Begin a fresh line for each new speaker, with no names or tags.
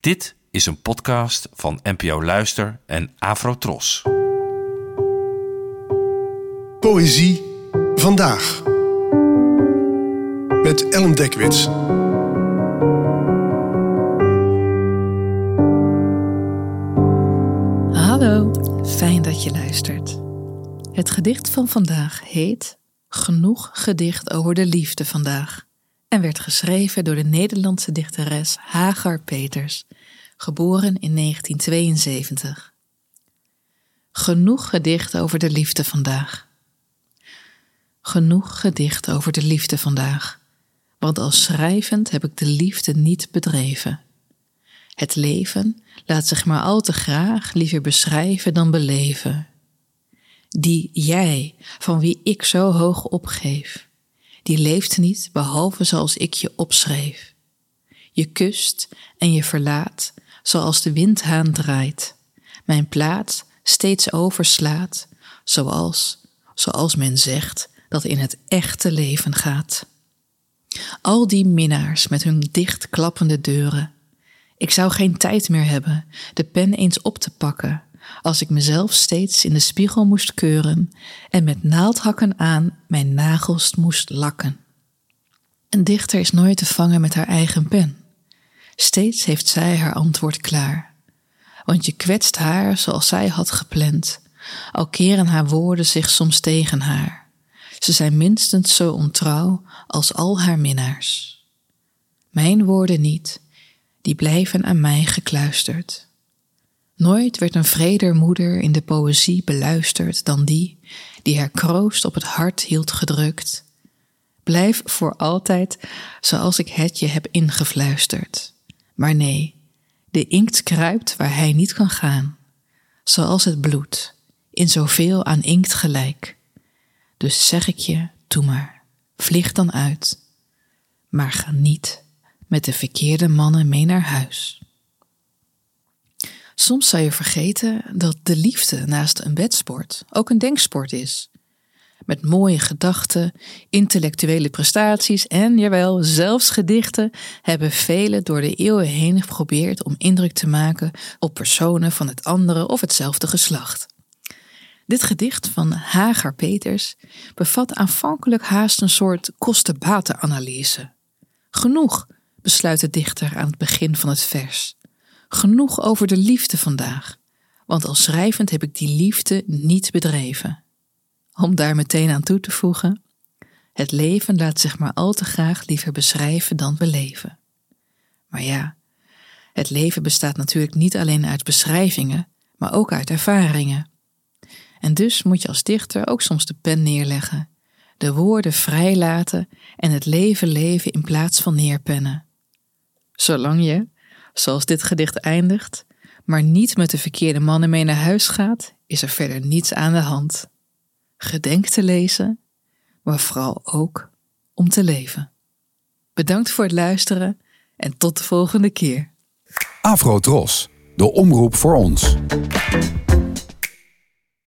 Dit is een podcast van NPO Luister en Afrotros.
Poëzie vandaag. Met Ellen Dekwits.
Hallo, fijn dat je luistert. Het gedicht van vandaag heet Genoeg gedicht over de liefde vandaag en werd geschreven door de Nederlandse dichteres Hagar Peters, geboren in 1972. Genoeg gedicht over de liefde vandaag. Genoeg gedicht over de liefde vandaag, want als schrijvend heb ik de liefde niet bedreven. Het leven laat zich maar al te graag liever beschrijven dan beleven. Die jij, van wie ik zo hoog opgeef, die leeft niet behalve zoals ik je opschreef. Je kust en je verlaat, zoals de windhaan draait, mijn plaats steeds overslaat, zoals, zoals men zegt dat in het echte leven gaat. Al die minnaars met hun dichtklappende deuren. Ik zou geen tijd meer hebben de pen eens op te pakken, als ik mezelf steeds in de spiegel moest keuren en met naaldhakken aan mijn nagels moest lakken. Een dichter is nooit te vangen met haar eigen pen. Steeds heeft zij haar antwoord klaar. Want je kwetst haar zoals zij had gepland, al keren haar woorden zich soms tegen haar. Ze zijn minstens zo ontrouw als al haar minnaars. Mijn woorden niet, die blijven aan mij gekluisterd. Nooit werd een vreder moeder in de poëzie beluisterd dan die die haar kroost op het hart hield gedrukt. Blijf voor altijd zoals ik het je heb ingefluisterd. Maar nee, de inkt kruipt waar hij niet kan gaan, zoals het bloed, in zoveel aan inkt gelijk. Dus zeg ik je, doe maar, vlieg dan uit, maar ga niet met de verkeerde mannen mee naar huis. Soms zou je vergeten dat de liefde naast een bedsport ook een denksport is. Met mooie gedachten, intellectuele prestaties en, jawel, zelfs gedichten hebben velen door de eeuwen heen geprobeerd om indruk te maken op personen van het andere of hetzelfde geslacht. Dit gedicht van Hagar Peters bevat aanvankelijk haast een soort kosten-batenanalyse. Genoeg, besluit de dichter aan het begin van het vers. Genoeg over de liefde vandaag, want als schrijvend heb ik die liefde niet bedreven. Om daar meteen aan toe te voegen: het leven laat zich maar al te graag liever beschrijven dan beleven. Maar ja, het leven bestaat natuurlijk niet alleen uit beschrijvingen, maar ook uit ervaringen. En dus moet je als dichter ook soms de pen neerleggen, de woorden vrijlaten en het leven leven in plaats van neerpennen. Zolang je, zoals dit gedicht eindigt, maar niet met de verkeerde mannen mee naar huis gaat, is er verder niets aan de hand. Gedenk te lezen, maar vooral ook om te leven. Bedankt voor het luisteren en tot de volgende keer.
Afro Tros, de omroep voor ons.